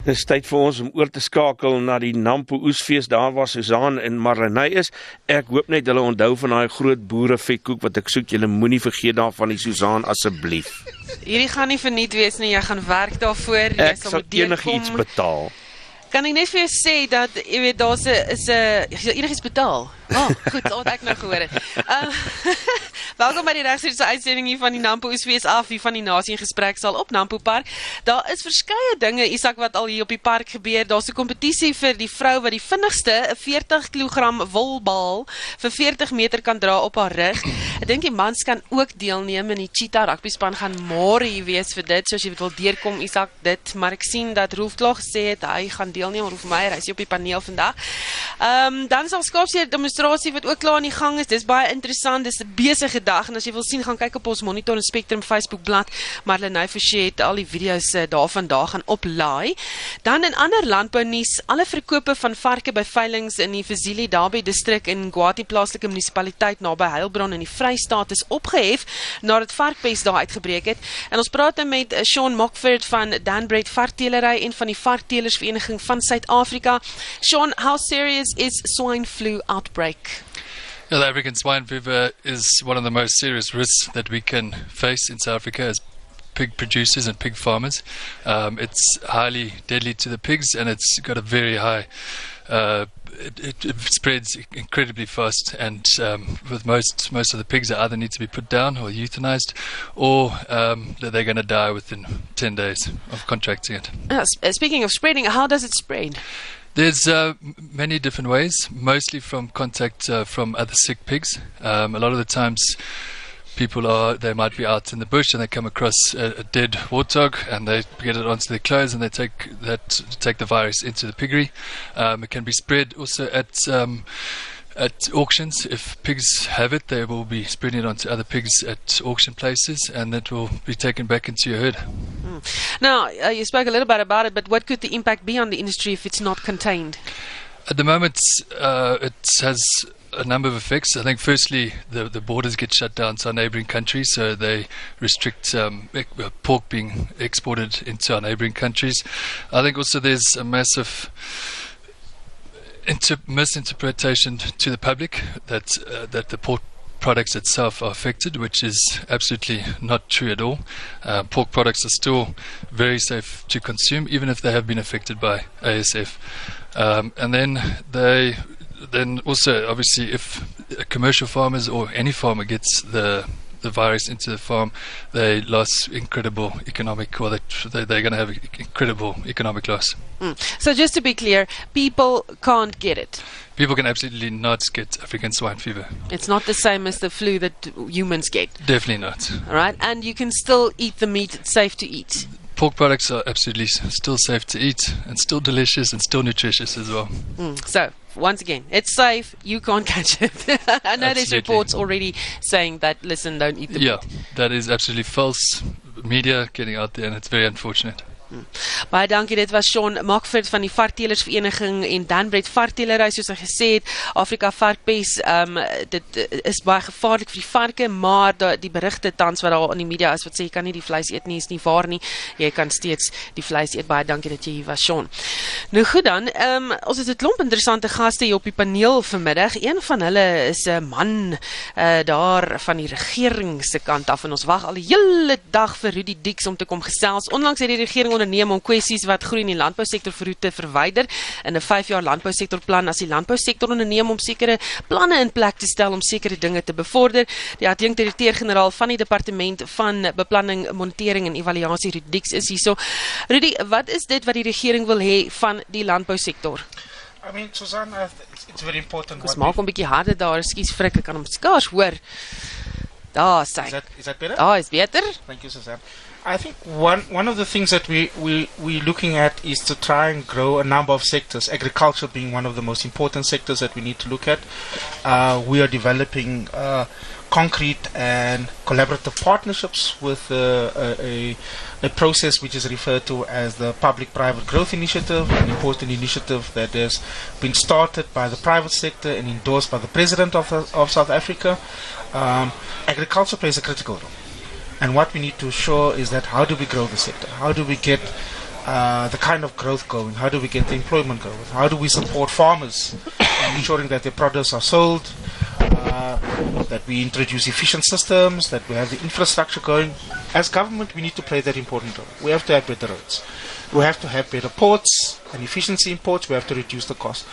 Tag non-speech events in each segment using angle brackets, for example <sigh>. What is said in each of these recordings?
Dis tyd vir ons om oor te skakel na die Nampo Oesfees daar waar Susan en Marlenae is. Ek hoop net hulle onthou van daai groot boere vetkoek wat ek soek. Julle moenie vergeet daarvan die Susan asseblief. Hierdie gaan nie verniet wees nie. Jy gaan werk daarvoor. Jy Ek sal enigiets betaal. Kan ek net vir jou sê dat jy weet daar's 'n is 'n enigiets betaal. Ah, oh, goed, al wat ek nou gehoor het. Uh, <laughs> <laughs> welkom by die regstreekse uitsending hier van die Nampo Oesfees af hier van die Nasie in gesprek sal op Nampo Park. Daar is verskeie dinge Isak wat al hier op die park gebeur. Daar's 'n kompetisie vir die vrou wat die vinnigste 'n 40 kg wolbal vir 40 meter kan dra op haar rug. Ek dink die mans kan ook deelneem in die cheetah rugby span gaan môre hier wees vir dit. Soos jy wil deurkom Isak dit, maar ek sien dat Rolf klaar gesê het hy gaan deelneem. Rolf Meyer, hy's op die paneel vandag. Ehm um, dan sal skaapseer demonstrasie wat ook klaar aan die gang is. Dis baie interessant. Dis 'n besige dag en as jy wil sien, gaan kyk op ons Monitor en Spectrum Facebook bladsy. Marlene Forsie het al die video's daarvan daar gaan oplaai. Dan in ander landbou nuus, alle verkope van varke by veilinge in die Fezili Dabi distrik in Guati plaaslike munisipaliteit naby Heilbron in die Vrystaat is opgehef nadat varkpes daar uitgebreek het. En ons praat nou met uh, Sean Mockford van Danbred Varktelery en van die Varktelersvereniging van Suid-Afrika. Sean, how serious is swine flu outbreak? The African swine fever is one of the most serious risks that we can face in South Africa as pig producers and pig farmers. Um, it's highly deadly to the pigs and it's got a very high. Uh, it, it, it spreads incredibly fast, and um, with most most of the pigs, they either need to be put down or euthanized, or um, they're going to die within ten days of contracting it. Uh, speaking of spreading, how does it spread? There's uh, many different ways, mostly from contact uh, from other sick pigs. Um, a lot of the times, people are they might be out in the bush and they come across a, a dead warthog and they get it onto their clothes and they take that take the virus into the piggery. Um, it can be spread also at um, at auctions. If pigs have it, they will be spreading it onto other pigs at auction places, and that will be taken back into your herd. Now, uh, you spoke a little bit about it, but what could the impact be on the industry if it's not contained? At the moment, uh, it has a number of effects. I think, firstly, the, the borders get shut down to our neighbouring countries, so they restrict um, uh, pork being exported into our neighbouring countries. I think also there's a massive inter- misinterpretation to the public that uh, that the pork products itself are affected, which is absolutely not true at all. Uh, pork products are still very safe to consume, even if they have been affected by ASF. Um, and then they, then also obviously, if commercial farmers or any farmer gets the the virus into the farm, they lost incredible economic, or they, they, they're going to have incredible economic loss. Mm. So, just to be clear, people can't get it. People can absolutely not get African swine fever. It's not the same as the flu that humans get. Definitely not. All right, and you can still eat the meat; it's safe to eat. Pork products are absolutely still safe to eat and still delicious and still nutritious as well. Mm. So, once again, it's safe. You can't <laughs> catch it. I know there's reports already saying that. Listen, don't eat the Yeah, meat. that is absolutely false media getting out there, and it's very unfortunate. Baie dankie. Dit was Sean Makford van die Varktelersvereniging en Danbred Varktelery soos hy gesê het, Afrika Varkpes, ehm um, dit uh, is baie gevaarlik vir die varke, maar da, die berigte tans wat daar in die media is wat sê jy kan nie die vleis eet nie, is nie waar nie. Jy kan steeds die vleis eet. Baie dankie dat jy hier was, Sean. Nou goed dan, ehm um, ons het 'n klomp interessante gaste hier op die paneel vanmiddag. Een van hulle is 'n man uh daar van die regering se kant af en ons wag al die hele dag vir Rudy Dix om te kom gesels. Onlangs het die regering onderneem om kwessies wat groei in die landbousektor vir te verwyder in 'n 5 jaar landbousektorplan as die landbousektor onderneem om sekere planne in plek te stel om sekere dinge te bevorder. Die adjunkt-direkteur-generaal van die departement van beplanning, monitering en evaluasie Rudy Dix is hierso. Rudy, wat is dit wat die regering wil hê van die landbousektor? I mean, th- it's, it's very important. Ons maak hom 'n bietjie harder daar. Ekskuus frik, ek kan hom skaars hoor. Daar sê. is that is that better? Daar is beter. Thank you, Suzanne. I think one one of the things that we we we're looking at is to try and grow a number of sectors. Agriculture being one of the most important sectors that we need to look at. Uh, we are developing uh, concrete and collaborative partnerships with uh, a, a a process which is referred to as the Public-Private Growth Initiative, an important initiative that has been started by the private sector and endorsed by the President of, of South Africa. Um, agriculture plays a critical role. And what we need to show is that how do we grow the sector? How do we get uh, the kind of growth going? How do we get the employment going? How do we support farmers ensuring that their products are sold? Uh, that we introduce efficient systems, that we have the infrastructure going. As government, we need to play that important role. We have to have better roads. We have to have better ports and efficiency in ports. We have to reduce the cost.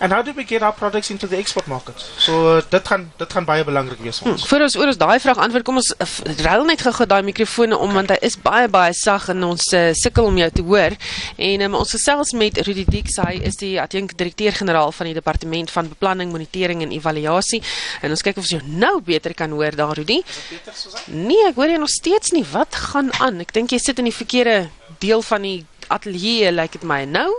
And how do we get our products into the export market? So uh, dit gaan dit gaan baie belangrik wees vir ons. Voor ons oor ons daai vraag antwoord, kom ons f- ruil net gou-gou daai mikrofone om want hy is baie baie sag en ons uh, sukkel om jou te hoor. En um, ons gesels met Rudy Dix, hy is die adjunk direkteur-generaal van die departement van beplanning, monitering en evaluasie. En ons kyk of ons jou nou beter kan hoor daar Rudy. Nee, ek hoor jou nog steeds nie. Wat gaan aan? Ek dink jy sit in die verkeerde deel van die ateljee, lyk dit my nou.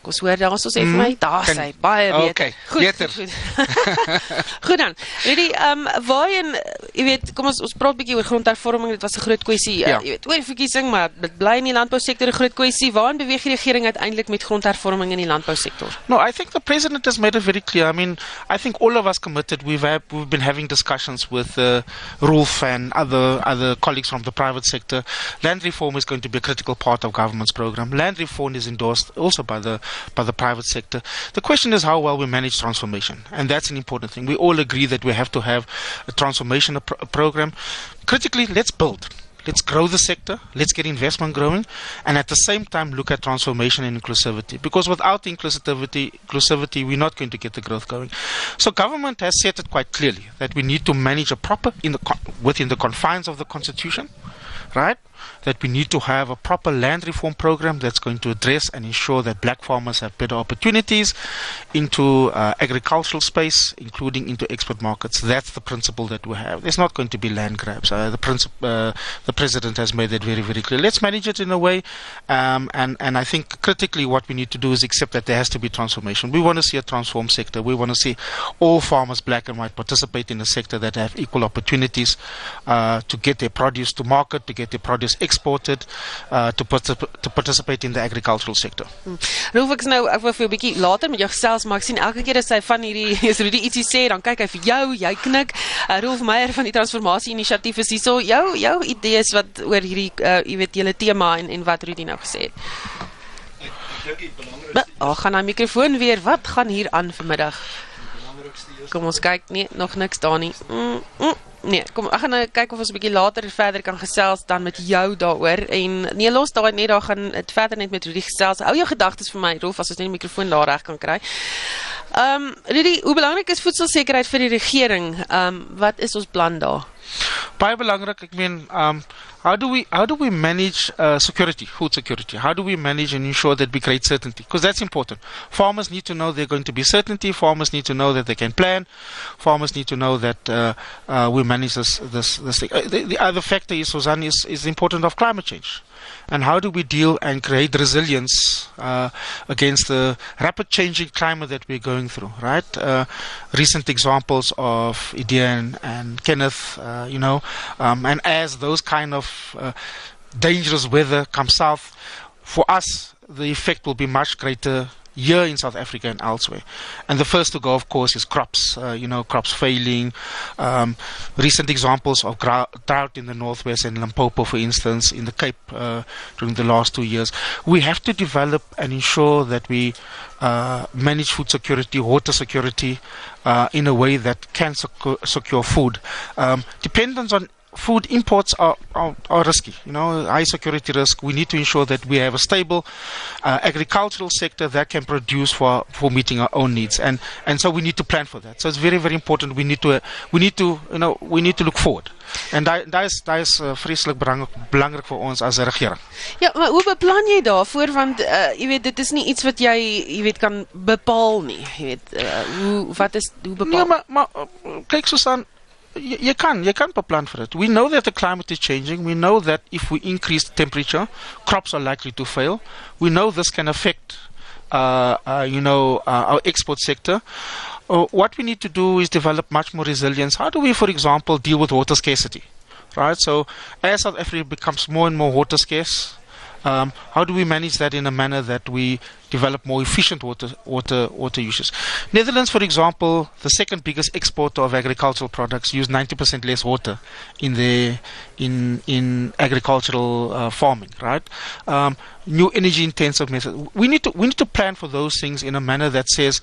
Kom ons hoor daar ons sê vir my, daar kan- sê baie beter. Okay, goed, beter. Goed, <laughs> goed. goed dan. Rudy, ehm um, waarheen jy weet, kom ons ons praat bietjie oor grondhervorming. Dit was 'n groot kwessie. Ja. Uh, jy weet, oor die verkiesing, maar dit bly in die landbousektor 'n groot kwessie. Waarheen beweeg die regering uiteindelik met grondhervorming in die landbousektor? No, I think the president has made it very clear. I mean, I think all of us committed. We've had, we've been having discussions with uh, Rolf and other other colleagues from the private sector. Land reform is going to be a critical part of government's program. Land reform is endorsed also by the by the private sector. The question is how well we manage transformation, and that's an important thing. We all agree that we have to have a transformation program. Critically, let's build. Let's grow the sector. Let's get investment growing, and at the same time look at transformation and inclusivity. Because without inclusivity, inclusivity, we're not going to get the growth going. So government has said it quite clearly that we need to manage a proper in the within the confines of the constitution, right? That we need to have a proper land reform program that's going to address and ensure that black farmers have better opportunities into uh, agricultural space, including into export markets. That's the principle that we have. There's not going to be land grabs. Uh, the princip- uh, the president has made that very, very clear. Let's manage it in a way, um, and and I think critically what we need to do is accept that there has to be transformation. We want to see a transformed sector. We want to see all farmers, black and white, participate in a sector that have equal opportunities uh, to get their produce to market, to get their produce exported, uh, to, particip- to participate in the agricultural sector. Rolf ek is nou ek wil vir 'n bietjie later met jou gesels, maar ek sien elke keer as hy van hierdie <laughs> as Rudy ietsie sê, dan kyk hy vir jou, jy knik. Uh, Rolf Meyer van die Transformasie Inisiatief is hierso. Jou jou idees wat oor hierdie uh, jy weet hele tema en en wat Rudy nou gesê het. Ba- Oh, gaan hy mikrofoon weer. Wat gaan hier aan vanmiddag? Kom ons kyk. Nee, nog niks daar nie. Mm, mm. Nee, kom ek gaan nou kyk of ons 'n bietjie later verder kan gesels dan met jou daaroor en nee los daai net daar gaan dit verder net met Rudy gesels. Hou jou gedagtes vir my Rolf as ons net die mikrofoon daar reg kan kry. Ehm um, Rudy, hoe belangrik is voedselsekerheid vir die regering? Ehm um, wat is ons plan daar? Baie belangrik. Ek meen, um, how do we how do we manage uh, security, food security? How do we manage and ensure that we create certainty? Because that's important. Farmers need to know they're going to be certainty. Farmers need to know that they can plan. Farmers need to know that uh, uh, we manage this this this thing. Uh, the, the other factor is, Suzanne, is is the importance of climate change. And how do we deal and create resilience uh, against the rapid changing climate that we're going through, right? Uh, recent examples of Idian and Kenneth, uh, you know, um, and as those kind of uh, dangerous weather comes south, for us, the effect will be much greater here in South Africa and elsewhere. And the first to go, of course, is crops. Uh, you know, crops failing. Um, recent examples of drought in the northwest and Limpopo, for instance, in the Cape uh, during the last two years. We have to develop and ensure that we uh, manage food security, water security, uh, in a way that can secure, secure food. Um, dependence on food imports are, are, are risky, you know, high security risk. We need to ensure that we have a stable uh, agricultural sector that can produce for, for meeting our own needs, and, and so we need to plan for that. So it's very very important. We need to uh, we need to you know we need to look forward, and that that is that is uh, vreeslik belangrik belangrik vir ons as 'n regering. Ja, maar hoe beplan jy daarvoor want uh, jy weet dit is nie iets wat jy jy weet kan bepaal nie. Jy weet uh, hoe wat is hoe bepaal? Nee, maar maar uh, kyk Susan, jy kan jy kan beplan vir dit. We know that the climate is changing. We know that if we increase temperature, crops are likely to fail. We know this can affect uh, uh, you know uh, our export sector. Uh, what we need to do is develop much more resilience. How do we, for example, deal with water scarcity? Right. So as South Africa becomes more and more water scarce, um, how do we manage that in a manner that we develop more efficient water water water uses. Netherlands, for example, the second biggest exporter of agricultural products, use 90% less water in their in in agricultural uh, farming. Right. Um, new energy intensive methods. We need to we need to plan for those things in a manner that says,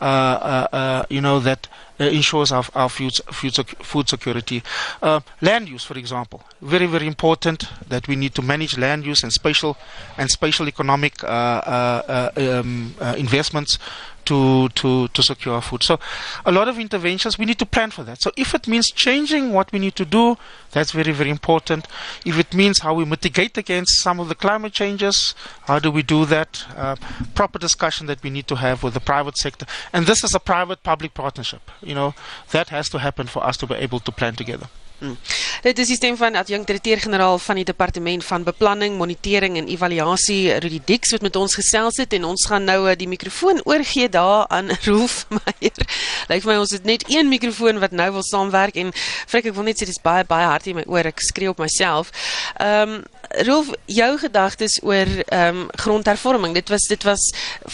uh, uh, uh, you know, that ensures our, our future, future food security. Uh, land use, for example, very very important that we need to manage land use and spatial and spatial economic uh, uh, uh, um, uh, investments to, to, to secure food. So, a lot of interventions, we need to plan for that. So, if it means changing what we need to do, that's very, very important. If it means how we mitigate against some of the climate changes, how do we do that? Uh, proper discussion that we need to have with the private sector. And this is a private public partnership. You know, that has to happen for us to be able to plan together. Hmm. Dit is die stem van adjunkt direkteur-generaal van die departement van beplanning, monitering en evaluasie Rudy Dix wat met ons gesels het en ons gaan nou eh, die mikrofoon oorgee daar aan <laughs> Rolf Meyer. Lyk vir my ons het net een mikrofoon wat nou wil saamwerk en frik ek wil net sê dis baie baie hard in my oor. Ek skree op myself. Ehm um, Rolf, jou gedagtes oor ehm um, grondhervorming. Dit was dit was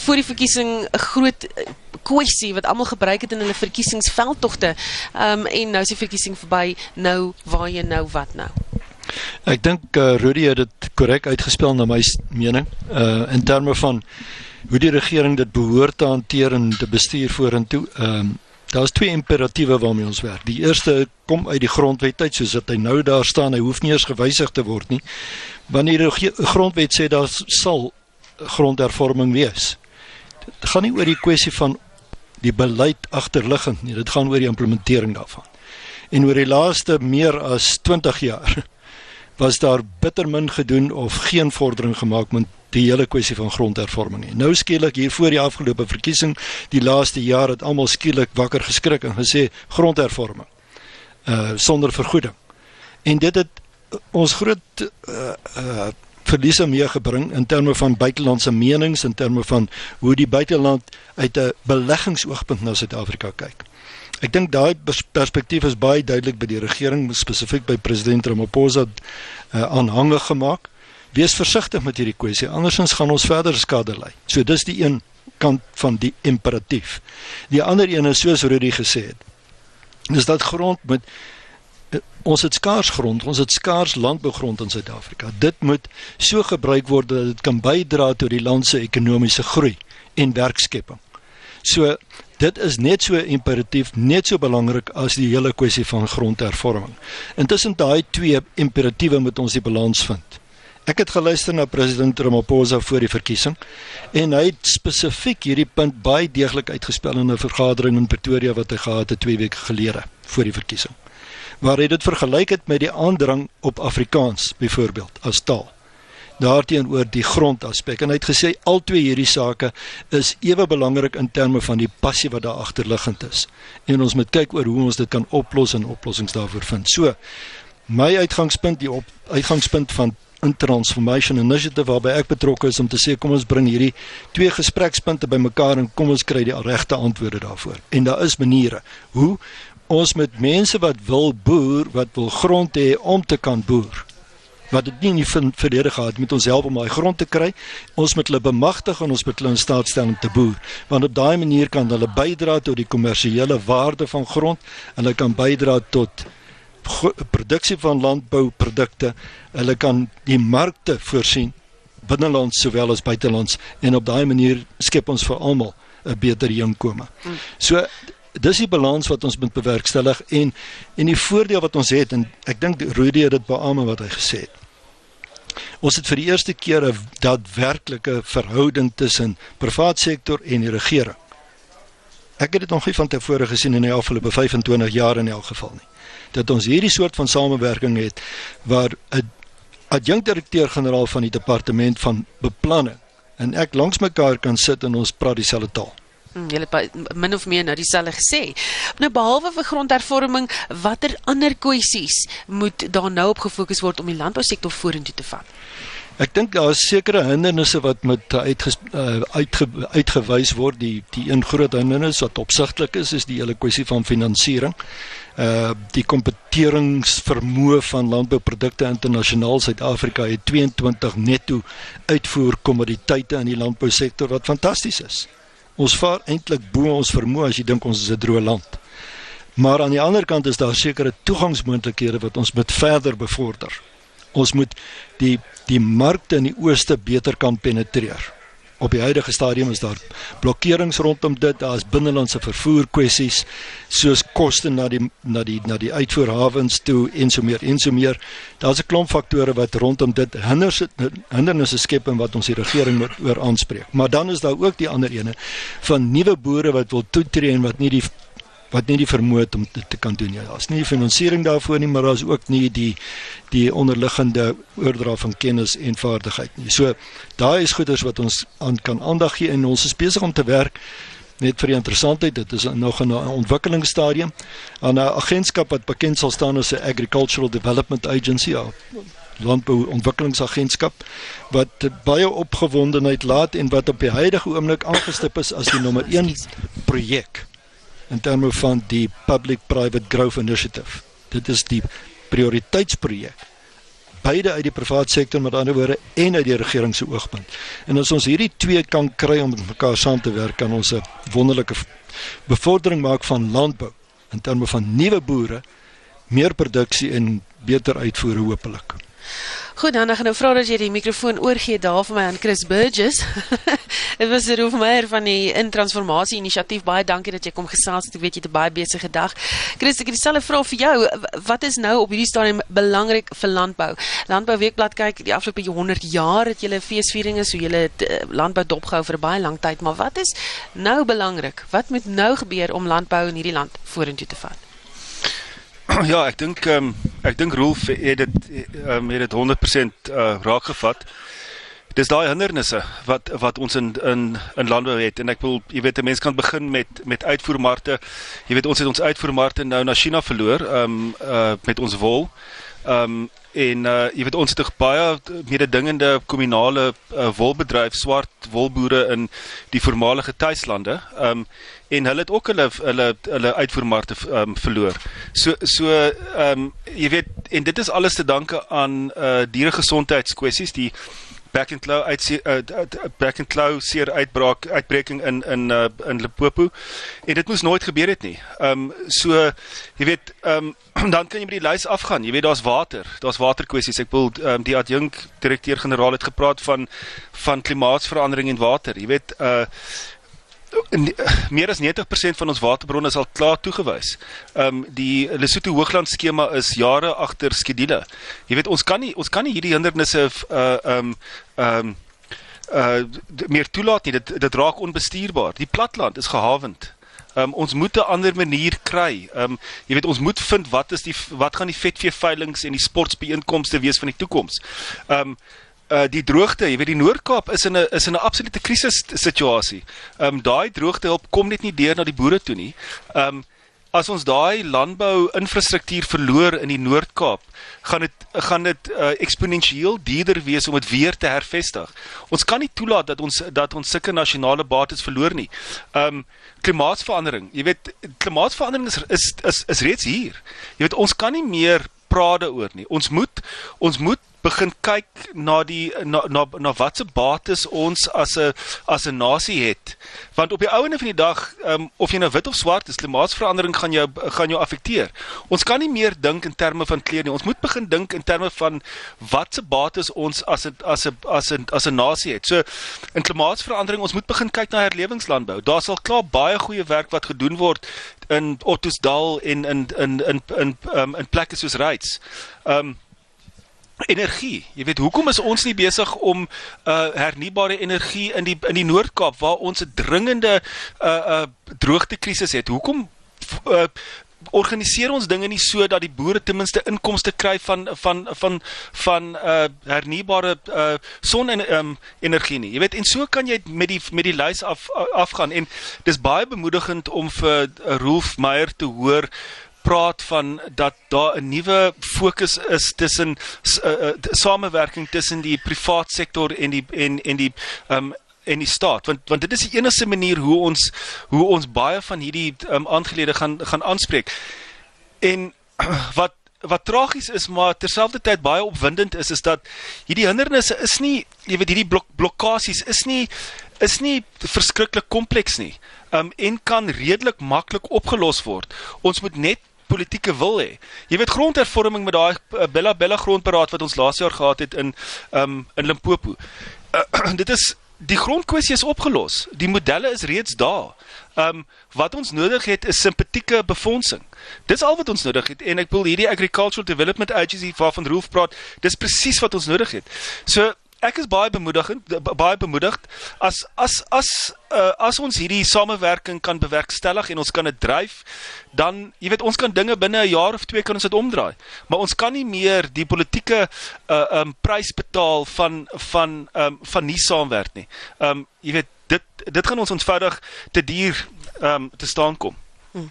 voor die verkiesing 'n groot kwessie wat almal gebruik het in hulle verkiesingsveldtogte. Ehm um, en nou is die verkiesing verby. Nou waar jy nou wat nou? Ek dink uh, Rudy het dit korrek uitgespel na my mening. Uh in terme van hoe die regering dit behoort te hanteer en te bestuur vorentoe. Ehm um, daar's twee imperatiewe waarmee ons werk. Die eerste kom uit die grondwet uit soos dit nou daar staan. Hy hoef nie eens gewysig te word nie. Wanneer die grondwet sê daar sal grondhervorming wees. Dit gaan nie oor die kwessie van die beleid agterliggend nie. Dit gaan oor die implementering daarvan. En oor die laaste meer as 20 jaar <laughs> was daar bitter min gedoen of geen vordering gemaak met die hele kwessie van grondhervorming nie. Nou skielik hier voor die afgelope verkiesing, die laaste jaar het almal skielik wakker geskrik en gesê grondhervorming uh sonder vergoeding. En dit het ons groot uh, uh verliese meegebring in terme van buitelandse menings in terme van hoe die buiteland uit 'n beleggingsoogpunt na Suid-Afrika kyk. Ek dink daai perspektief is baie duidelik by die regering spesifiek by president Ramaphosa uh, aanhangig gemaak. Wees versigtig met hierdie kwessie andersins gaan ons verder skade ly. So dis die een kant van die imperatief. Die ander een is soos Rudy gesê het. Dis dat grond moet ons het skaars grond, ons het skaars landbougrond in Suid-Afrika. Dit moet so gebruik word dat dit kan bydra tot die land se ekonomiese groei en werkskepping. So dit is net so imperatief, net so belangrik as die hele kwessie van grondhervorming. Intussen daai twee imperatiewe moet ons die balans vind. Ek het geluister na president Ramaphosa voor die verkiesing en hy het spesifiek hierdie punt baie deeglik uitgespel in 'n vergadering in Pretoria wat hy gehad het 2 weke gelede voor die verkiesing waar hy dit vergelyk het met die aandrang op Afrikaans byvoorbeeld as taal daarteenoor die grondaspek en hy het gesê al twee hierdie sake is ewe belangrik in terme van die passie wat daar agterliggend is en ons moet kyk oor hoe ons dit kan oplos en oplossings daarvoor vind. So my uitgangspunt die op, uitgangspunt van in transformation initiative waarby ek betrokke is om te sê kom ons bring hierdie twee gesprekspunte bymekaar en kom ons kry die regte antwoorde daarvoor. En daar is maniere hoe ons met mense wat wil boer, wat wil grond hê om te kan boer. Wat dit nie in die verlede gehad met ons help om daai grond te kry. Ons moet hulle bemagtig en ons moet hulle in staat stel om te boer. Want op daai manier kan hulle bydra tot die kommersiële waarde van grond en hulle kan bydra tot produksie van landbouprodukte. Hulle kan die markte voorsien binneland sowel as buitelands en op daai manier skep ons vir almal 'n beter inkomste. Hmm. So dis die balans wat ons moet bewerkstellig en en die voordeel wat ons het en ek dink Rudy het dit beamoen wat hy gesê het. Ons het vir die eerste keer 'n daadwerklike verhouding tussen privaat sektor en die regering. Ek het dit nog nie van tevore gesien in die afgelope 25 jaar in elk geval nie. Dat ons hierdie soort van samewerking het waar 'n adjunkdirekteur-generaal van die departement van beplanning en ek langs mekaar kan sit en ons praat dieselfde taal. Hmm, julle min of meer nou dieselfde gesê. Nou behalwe vir grondhervorming, watter ander kwessies moet daar nou op gefokus word om die landbousektor vorentoe te vat? Ek dink daar is sekere hindernisse wat met uitge, uh, uitge, uitgewys word. Die die een groot hindernis wat opsigtelik is, is die hele kwessie van finansiering. Uh die kompeteringsvermoë van landbouprodukte internasionaal Suid-Afrika het 22 netto uitvoer kommoditeite in die landbousektor wat fantasties is. Ons vaar eintlik bo ons vermoë as jy dink ons is 'n droë land. Maar aan die ander kant is daar sekere toegangsmoontlikhede wat ons moet verder bevorder. Ons moet die die markte in die ooste beter kan penetreer op die huidige stadium is daar blokkerings rondom dit daar's binnelandse vervoer kwessies soos koste na die na die na die uitvoerhawens toe en so meer en so meer. Daar's 'n klomp faktore wat rondom dit hinders hindernisse skep en wat ons die regering moet oor aanspreek. Maar dan is daar ook die ander ene van nuwe boere wat wil toetree en wat nie die wat nie die vermoë het om dit te kan doen nie. Daar's nie die finansiering daarvoor nie, maar daar's ook nie die die onderliggende oordra van kennis en vaardigheid nie. So daai is goeders wat ons aan kan aandag gee en ons is besig om te werk net vir die interessantheid. Dit is nog in 'n ontwikkelingsstadium aan 'n agentskap wat bekend sal staan as 'n Agricultural Development Agency. Ja landbou ontwikkelingsagentskap wat baie opgewondenheid laat en wat op die huidige oomblik aangestip is as die nommer 1 projek in terme van die Public Private Growth Initiative. Dit is die prioriteitsprojek beide uit die private sektor met ander woorde en uit die regering se oogpunt. En as ons hierdie twee kan kry om met mekaar saam te werk, kan ons 'n wonderlike bevordering maak van landbou in terme van nuwe boere, meer produksie en beter uitvoere hopelik. Goed, dan gaan nou vra dat jy die mikrofoon oorgee daar vir my aan Chris Burgess. <laughs> Dit was die roofmeier van die intransformasie inisiatief. Baie dankie dat jy kom gesels. Ek weet jy het 'n baie besige dag. Chris, ek het dieselfde vraag vir jou. Wat is nou op hierdie stadium belangrik vir landbou? Landbou Weekblad kyk die afgelope 100 jaar het julle feesvieringe, so julle eh, landbou dopgehou vir baie lang tyd, maar wat is nou belangrik? Wat moet nou gebeur om landbou in hierdie land vorentoe te vat? <clears throat> Ja, ek dink ehm um, ek dink Rolf het dit ehm um, het dit 100% uh, raak gevat. Dis daai hindernisse wat wat ons in in in landbou het en ek wil jy weet 'n mens kan begin met met uitvoermarkte. Jy weet ons het ons uitvoermarkte nou na China verloor ehm um, uh met ons wol. Ehm um, en uh jy weet ons het 'n baie mededingende kommunale uh, wolbedryf swart wolboere in die voormalige tuislande. Um, en hulle het ook hulle hulle hulle uitvoermarkte um, verloor. So so um, jy weet en dit is alles te danke aan uh dieregesondheidskwessies die back and claw uit uh, back and claw seer uitbraak uitbreking in in uh, in Limpopo en dit moes nooit gebeur het nie. Ehm um, so jy weet ehm um, <clears throat> dan kan jy met die lys afgaan. Jy weet daar's water. Daar's waterkwessies. Ek wil ehm um, die adjunk direkteur-generaal het gepraat van van klimaatsverandering en water. Jy weet uh meer as 90% van ons waterbronne is al klaar toegewys. Ehm um, die Lesotho Hoogland skema is jare agter skedule. Jy weet ons kan nie ons kan nie hierdie hindernisse uh ehm um, ehm uh meer toelaat nie. Dit dit raak onbestuurbaar. Die platland is gehavend. Um, ons moet 'n ander manier kry. Um jy weet ons moet vind wat is die wat gaan die vetvee veilinge en die sportbeeenkomste wees van die toekoms. Um uh die droogte, jy weet die Noord-Kaap is in 'n is in 'n absolute krisis situasie. Ehm um, daai droogte help kom net nie deur na die boere toe nie. Ehm um, as ons daai landbou infrastruktuur verloor in die Noord-Kaap, gaan dit gaan dit uh, eksponensieel duurder wees om dit weer te hervestig. Ons kan nie toelaat dat ons dat ons sulke nasionale bates verloor nie. Ehm um, klimaatsverandering, jy weet klimaatsverandering is is is, is reeds hier. Jy weet ons kan nie meer praat daaroor nie. Ons moet ons moet begin kyk na die na na, na watse bates ons as 'n as 'n nasie het. Want op die ouene van die dag, um, of jy nou wit of swart is, klimaatsverandering gaan jou gaan jou affekteer. Ons kan nie meer dink in terme van kleer nie. Ons moet begin dink in terme van watse bates ons as 'n as 'n as 'n as 'n nasie het. So in klimaatsverandering, ons moet begin kyk na herlewingslandbou. Daar sal klaar baie goeie werk wat gedoen word in Ottosdal en in in in in in, um, in plekke soos Reits. Ehm um, energie. Jy weet, hoekom is ons nie besig om uh hernubare energie in die in die Noord-Kaap waar ons 'n dringende uh uh droogtekrisis het? Hoekom uh organiseer ons dinge nie so dat die boere ten minste inkomste kry van van van van uh hernubare uh son en um, energie nie. Jy weet en so kan jy met die met die lys af afgaan en dis baie bemoedigend om vir Rolf Meyer te hoor praat van dat daar 'n nuwe fokus is tussen uh, uh, samewerking tussen die privaat sektor en die en en die um, en die staat want want dit is die enigste manier hoe ons hoe ons baie van hierdie um, aangelede gaan gaan aanspreek en <clears throat> wat wat tragies is maar terselfdertyd baie opwindend is is dat hierdie hindernisse is nie jy weet hierdie blok blokkades is nie is nie verskriklik kompleks nie. Um en kan redelik maklik opgelos word. Ons moet net politieke wil hê. Jy weet grondhervorming met daai uh, Bella Bella grondberaad wat ons laas jaar gehad het in um in Limpopo. Uh, <clears throat> dit is die grondkwessie is opgelos. Die modelle is reeds daar. Um wat ons nodig het is simpatieke befondsing. Dis al wat ons nodig het en ek wil hierdie agricultural development agency waarvan Rolf praat, dis presies wat ons nodig het. So ek is baie bemoedigend baie bemoedigd. As as as uh, as ons hierdie samewerking kan bewerkstellig en ons kan dit dryf dan jy weet ons kan dinge binne 'n jaar of twee kan ons dit omdraai. Maar ons kan nie meer die politieke uh, um prys betaal van van um van nie saamwerk nie. Um jy weet dit dit gaan ons eenvoudig te duur um te staan kom Hm.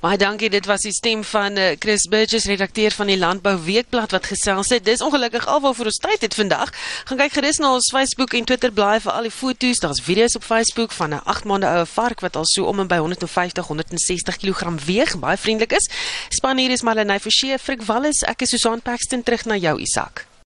Baie dankie. Dit was die stem van uh, Chris Burgess, redakteur van die Landbou Weekblad wat gesels het. Dis ongelukkig alwaar vir ons tyd het vandag. Gaan kyk gerus na ons Facebook en Twitter blaai vir al die foto's. Daar's video's op Facebook van 'n 8 maande oue vark wat al so om en by 150 160 kg weeg. Baie vriendelik is. Span hier is Marlenae Forsie, Frik Wallis. Ek is Susan Paxton terug na jou Isak.